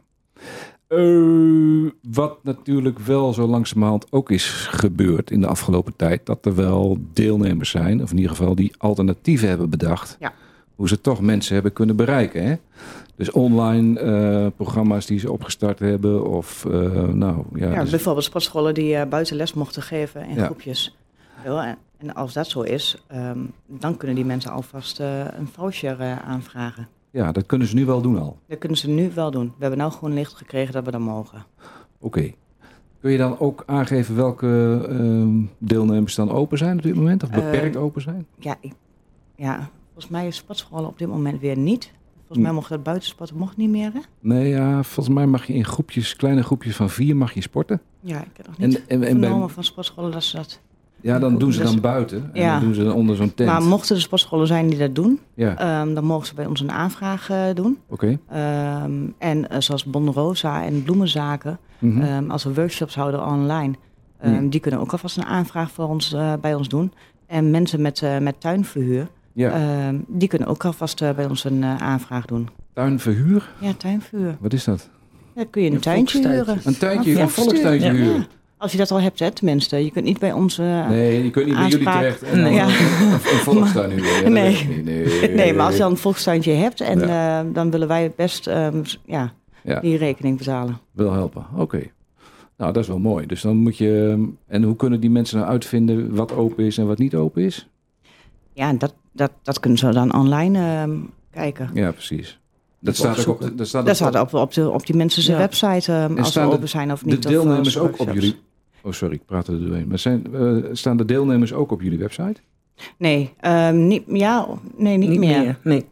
Eh, wat natuurlijk wel zo langzamerhand ook is gebeurd in de afgelopen tijd, dat er wel deelnemers zijn, of in ieder geval die alternatieven hebben bedacht. Ja. Hoe ze toch mensen hebben kunnen bereiken. Hè? Dus online eh, programma's die ze opgestart hebben, of eh, nou ja. Ja, dus- bijvoorbeeld sportscholen die buiten les mochten geven in Ja. groepjes. En- als dat zo is, ehm, dan kunnen die mensen alvast eh, een voucher eh, aanvragen. ja, dat kunnen ze nu wel doen al. Dat kunnen ze nu wel doen. We hebben nou gewoon licht gekregen dat we dat mogen. Oké. Kun je dan ook aangeven welke ehm, deelnemers dan open zijn op dit moment? Of Eh, beperkt open zijn? Ja, ik, ja, volgens mij is sportscholen op dit moment weer niet. Volgens Hm. mij mocht dat buitensporten mocht niet meer, hè? Nee, ja, volgens mij mag je in groepjes, kleine groepjes van vier mag je sporten. Ja, ik heb nog niet En, en, en bij, van sportscholen dat ze dat... ja, dan doen ze Dus- dan buiten. En Ja. dan doen ze onder zo'n tent. Maar mochten er sportscholen zijn die dat doen, ja, ehm, dan mogen ze bij ons een aanvraag eh, doen. oké. Ehm, en eh, zoals Bon Rosa en bloemenzaken, Mhm. ehm, als we workshops houden online, die kunnen ook alvast een aanvraag voor ons, eh, bij ons doen. En mensen met, eh, met tuinverhuur, ja, ehm, die kunnen ook alvast bij ons een aanvraag doen. tuinverhuur, Ja, tuinverhuur. wat is dat? Dan kun je een, Een tuintje huren. Een tuintje, een volkstuintje Ja. huren. Als je dat al hebt, hè, tenminste. Je kunt niet bij ons... eh, Nee, je kunt niet bij jullie terecht en dan Nee. Ja. een, volkstuin dat Nee. niet. nee. Nee, maar als je dan een volkstuintje hebt, en, Ja. eh, dan willen wij best ehm, ja, Ja. die rekening betalen. Wil helpen, oké. Nou, dat is wel mooi. Dus dan moet je... En hoe kunnen die mensen nou uitvinden wat open is en wat niet open is? Ja, dat, dat, dat kunnen ze dan online ehm, kijken. Ja, precies. Dat staat ook op, de- dat staat Dat staat op, op, de, op die mensen zijn Ja. website, ehm, als ze de- open zijn of de niet. of, eh, deelnemers ook op jullie... Oh, sorry, ik praat er doorheen. Maar zijn, eh, staan de deelnemers ook op jullie website? Nee, ehm, niet, ja, nee, niet, meer. Nee.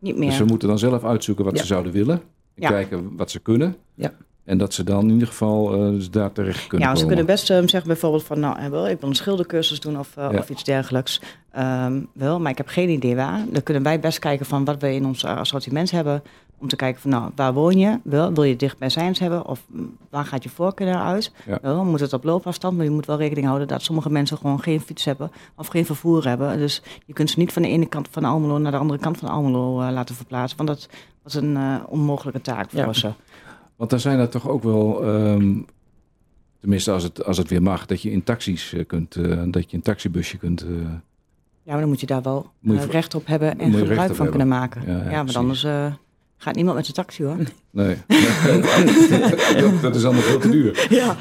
Niet meer. Dus ze moeten dan zelf uitzoeken wat Ja. ze zouden willen. En Ja. kijken wat ze kunnen. Ja. En dat ze dan in ieder geval eh, dus daar terecht kunnen ja, ze komen. kunnen best ehm, zeggen bijvoorbeeld van, nou, eh, wel, ik wil een schildercursus doen of, eh, Ja. of iets dergelijks. Ehm, wel, maar ik heb geen idee waar. Dan kunnen wij best kijken van wat we in ons assortiment hebben, Om te kijken van, nou, waar woon je? Wil, wil je dichtbijzijns hebben? Of mm, waar gaat je voorkeur naar uit? Ja. Wel, moet het op loopafstand? Maar je moet wel rekening houden dat sommige mensen gewoon geen fiets hebben of geen vervoer hebben. Dus je kunt ze niet van de ene kant van Almelo naar de andere kant van Almelo eh, laten verplaatsen. Want dat was een eh, onmogelijke taak voor Ja. ze. Want dan zijn er toch ook wel, ehm, tenminste als het, als het weer mag, dat je in taxis eh, kunt, eh, dat je een taxibusje kunt. eh, Ja, maar dan moet je daar wel je recht op hebben en gebruik van hebben. kunnen maken. Ja, ja, Ja, want anders eh, gaat niemand met zijn taxi hoor. nee, dat, dat is allemaal veel te duur. Ja.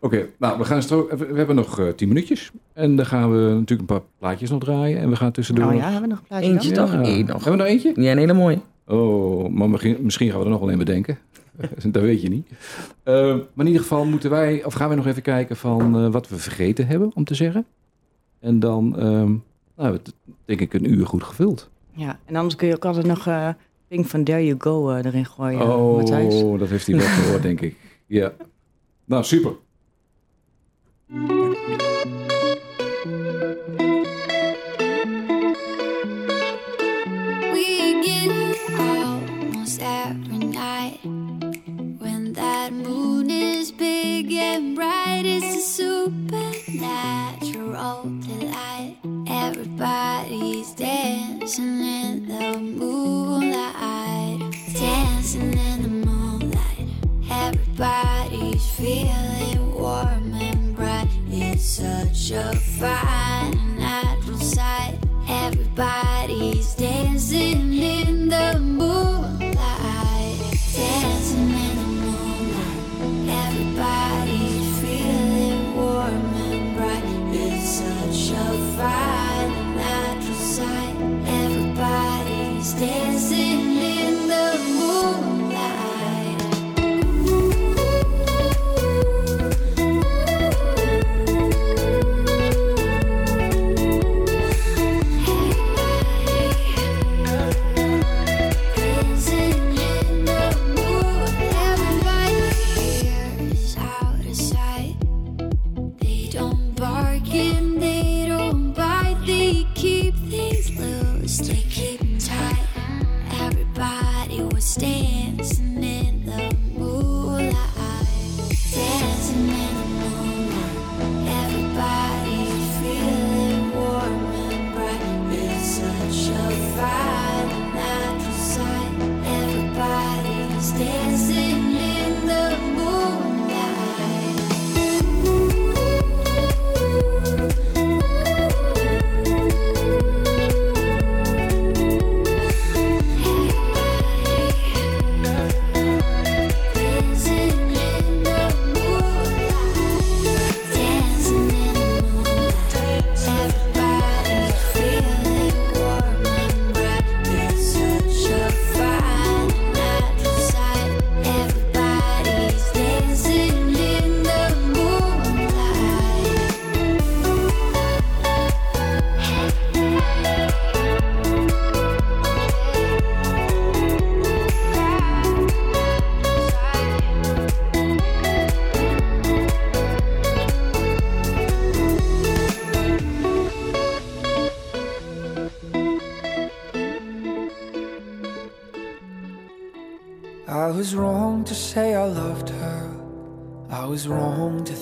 Oké, nou we gaan stro- we hebben nog tien minuutjes en dan gaan we natuurlijk een paar plaatjes nog draaien en we gaan tussendoor. Nou nog- ja, hebben we nog een plaatje Eentje dan? toch? Eén nog. Hebben we er eentje? Ja, een hele mooie. Oh, maar misschien, misschien gaan we er nog wel een bedenken. dat weet je niet. Eh, maar in ieder geval moeten wij, of gaan wij nog even kijken van eh, wat we vergeten hebben om te zeggen. En dan, ehm, nou, het- denk ik een uur goed gevuld. Ja, en anders kun je ook altijd nog eh Pink van There You Go eh, erin gooien, oh, Matthijs. dat heeft hij wel gehoord, denk ik. Ja. Nou, super. Big bright. It's a supernatural delight. Everybody's dancing in the moonlight, dancing in the moonlight. Everybody's feeling warm and bright. It's such a fine natural sight.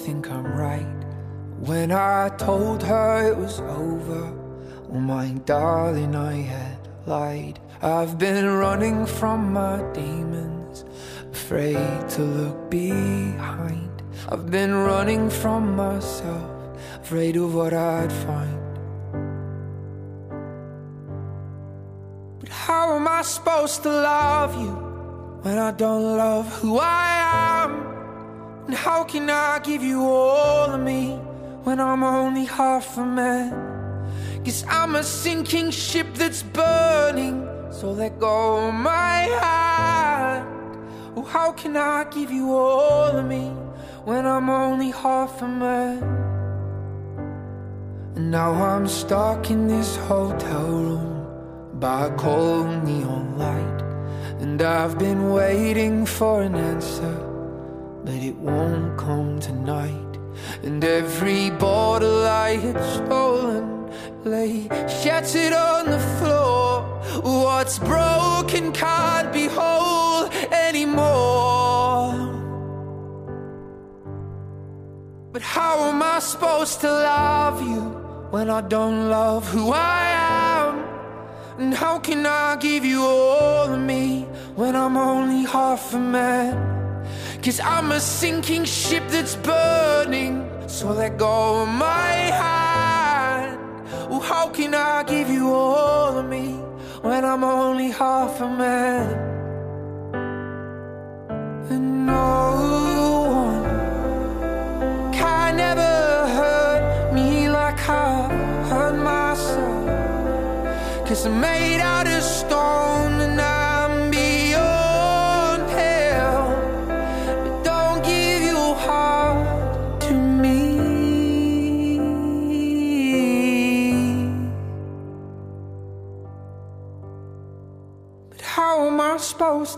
Think I'm right. When I told her it was over, oh my darling, I had lied. I've been running from my demons, afraid to look behind. I've been running from myself, afraid of what I'd find. But how am I supposed to love you when I don't love who I am? And how can I give you all of me when I'm only half a man? Cause I'm a sinking ship that's burning, so let go of my hand. Oh, how can I give you all of me when I'm only half a man? And now I'm stuck in this hotel room by a cold neon light. And I've been waiting for an answer, but it won't come tonight. And every bottle I had stolen lay shattered on the floor. What's broken can't be whole anymore. But how am I supposed to love you when I don't love who I am? And how can I give you all of me when I'm only half a man? Cause I'm a sinking ship that's burning, so let go of my hand. Oh, how can I give you all of me when I'm only half a man?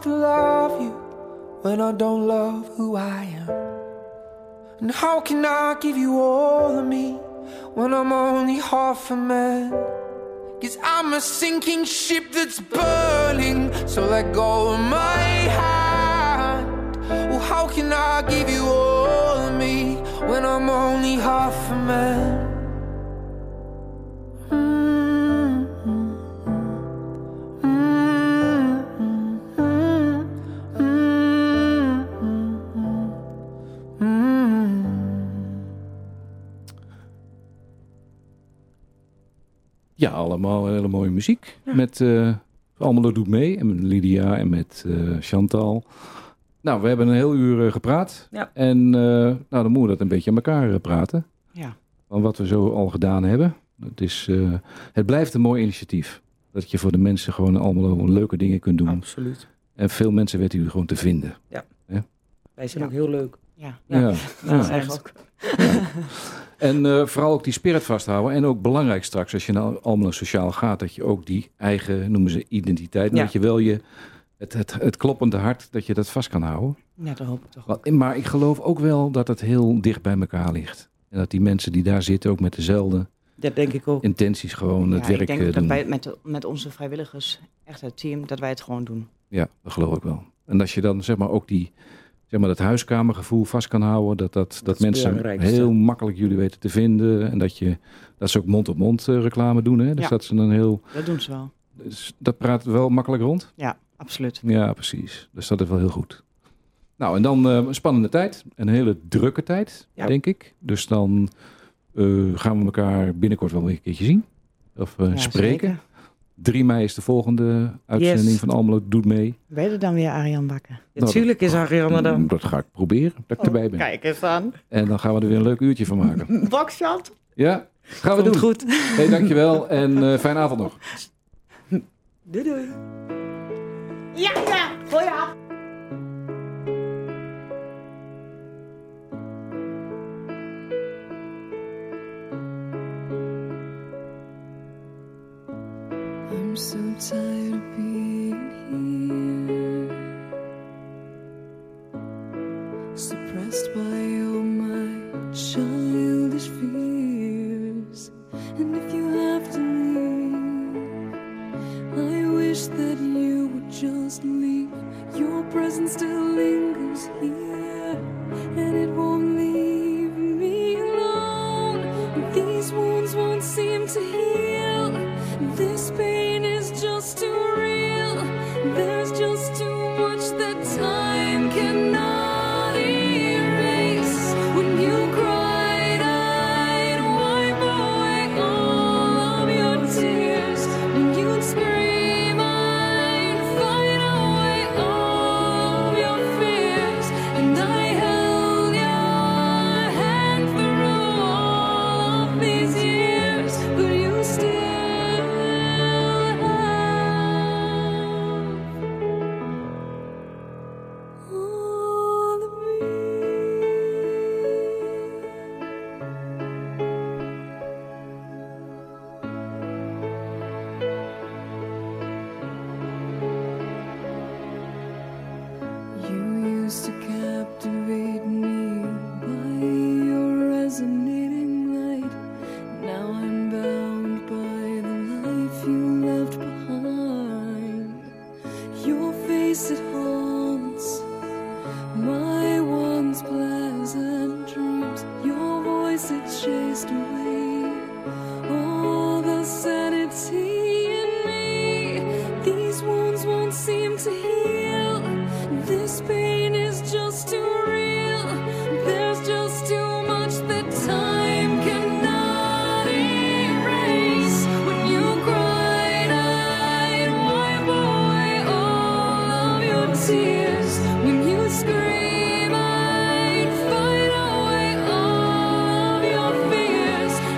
To love you when I don't love who I am? And how can I give you all of me when I'm only half a man? Cause I'm a sinking ship that's burning, so let go of my hand. Well, how can I give you all of me when I'm only half a man? Allemaal hele mooie muziek. Met eh Almelo doet mee. En met Lydia en met eh, Chantal. Nou, we hebben een heel uur eh, gepraat. Ja. En eh, nou, dan moeten we dat een beetje aan elkaar praten. Ja. Van wat we zo al gedaan hebben. Het, is, eh, het blijft een mooi initiatief. Dat je voor de mensen gewoon Almelo leuke dingen kunt doen. Absoluut. En veel mensen weten u gewoon te vinden. Wij zijn Ja. ook heel leuk. Ja, Ja. Ja. Ja. Dat is eigenlijk ook. En eh, vooral ook die spirit vasthouden. En ook belangrijk straks als je naar Almelo Sociaal gaat, dat je ook die eigen, noemen ze identiteit, Ja. dat je wel je, het, het, het kloppende hart, dat je dat vast kan houden. ja, dat hoop ik toch. Maar, maar ik geloof ook wel dat het heel dicht bij elkaar ligt. En dat die mensen die daar zitten ook met dezelfde Dat denk ik ook. intenties gewoon het ja, werk ik denk eh, dat doen. wij met, met onze vrijwilligers, echt het team, dat wij het gewoon doen. Ja, dat geloof ik wel. En als je dan zeg maar ook die, zeg maar dat huiskamergevoel vast kan houden, dat, dat, dat, mensen heel makkelijk jullie weten te vinden en dat, je, dat ze ook mond-op-mond eh, reclame doen. Hè? Dus Ja. dat ze dan heel, Dat doen ze wel. dus dat praat wel makkelijk rond. Ja, absoluut. Ja, precies. Dus dat is wel heel goed. Nou, en dan eh, een spannende tijd. Een hele drukke tijd, Ja. denk ik. Dus dan eh, gaan we elkaar binnenkort wel weer een keertje zien. Of eh, Ja, spreken. zeker. 3 mei is de volgende uitzending Yes. van Almelo Doet Mee. Ben je er dan weer, Arjan Bakker? Natuurlijk is Ariane dan. Mm, Dat ga ik proberen, dat ik erbij ben. Kijk eens aan. En dan gaan we er weer een leuk uurtje van maken. Bakshot. Ja, gaan we Komt doen. goed. Hey, dankjewel en eh fijne avond nog. Doei doei. Ja, ja. Hoi, ja. So tired of being here, suppressed by all my childish fears. And if you have to leave, I wish that you would just leave. Your presence still lingers here, and it won't leave me alone. These wounds won't seem to heal. This pain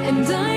and I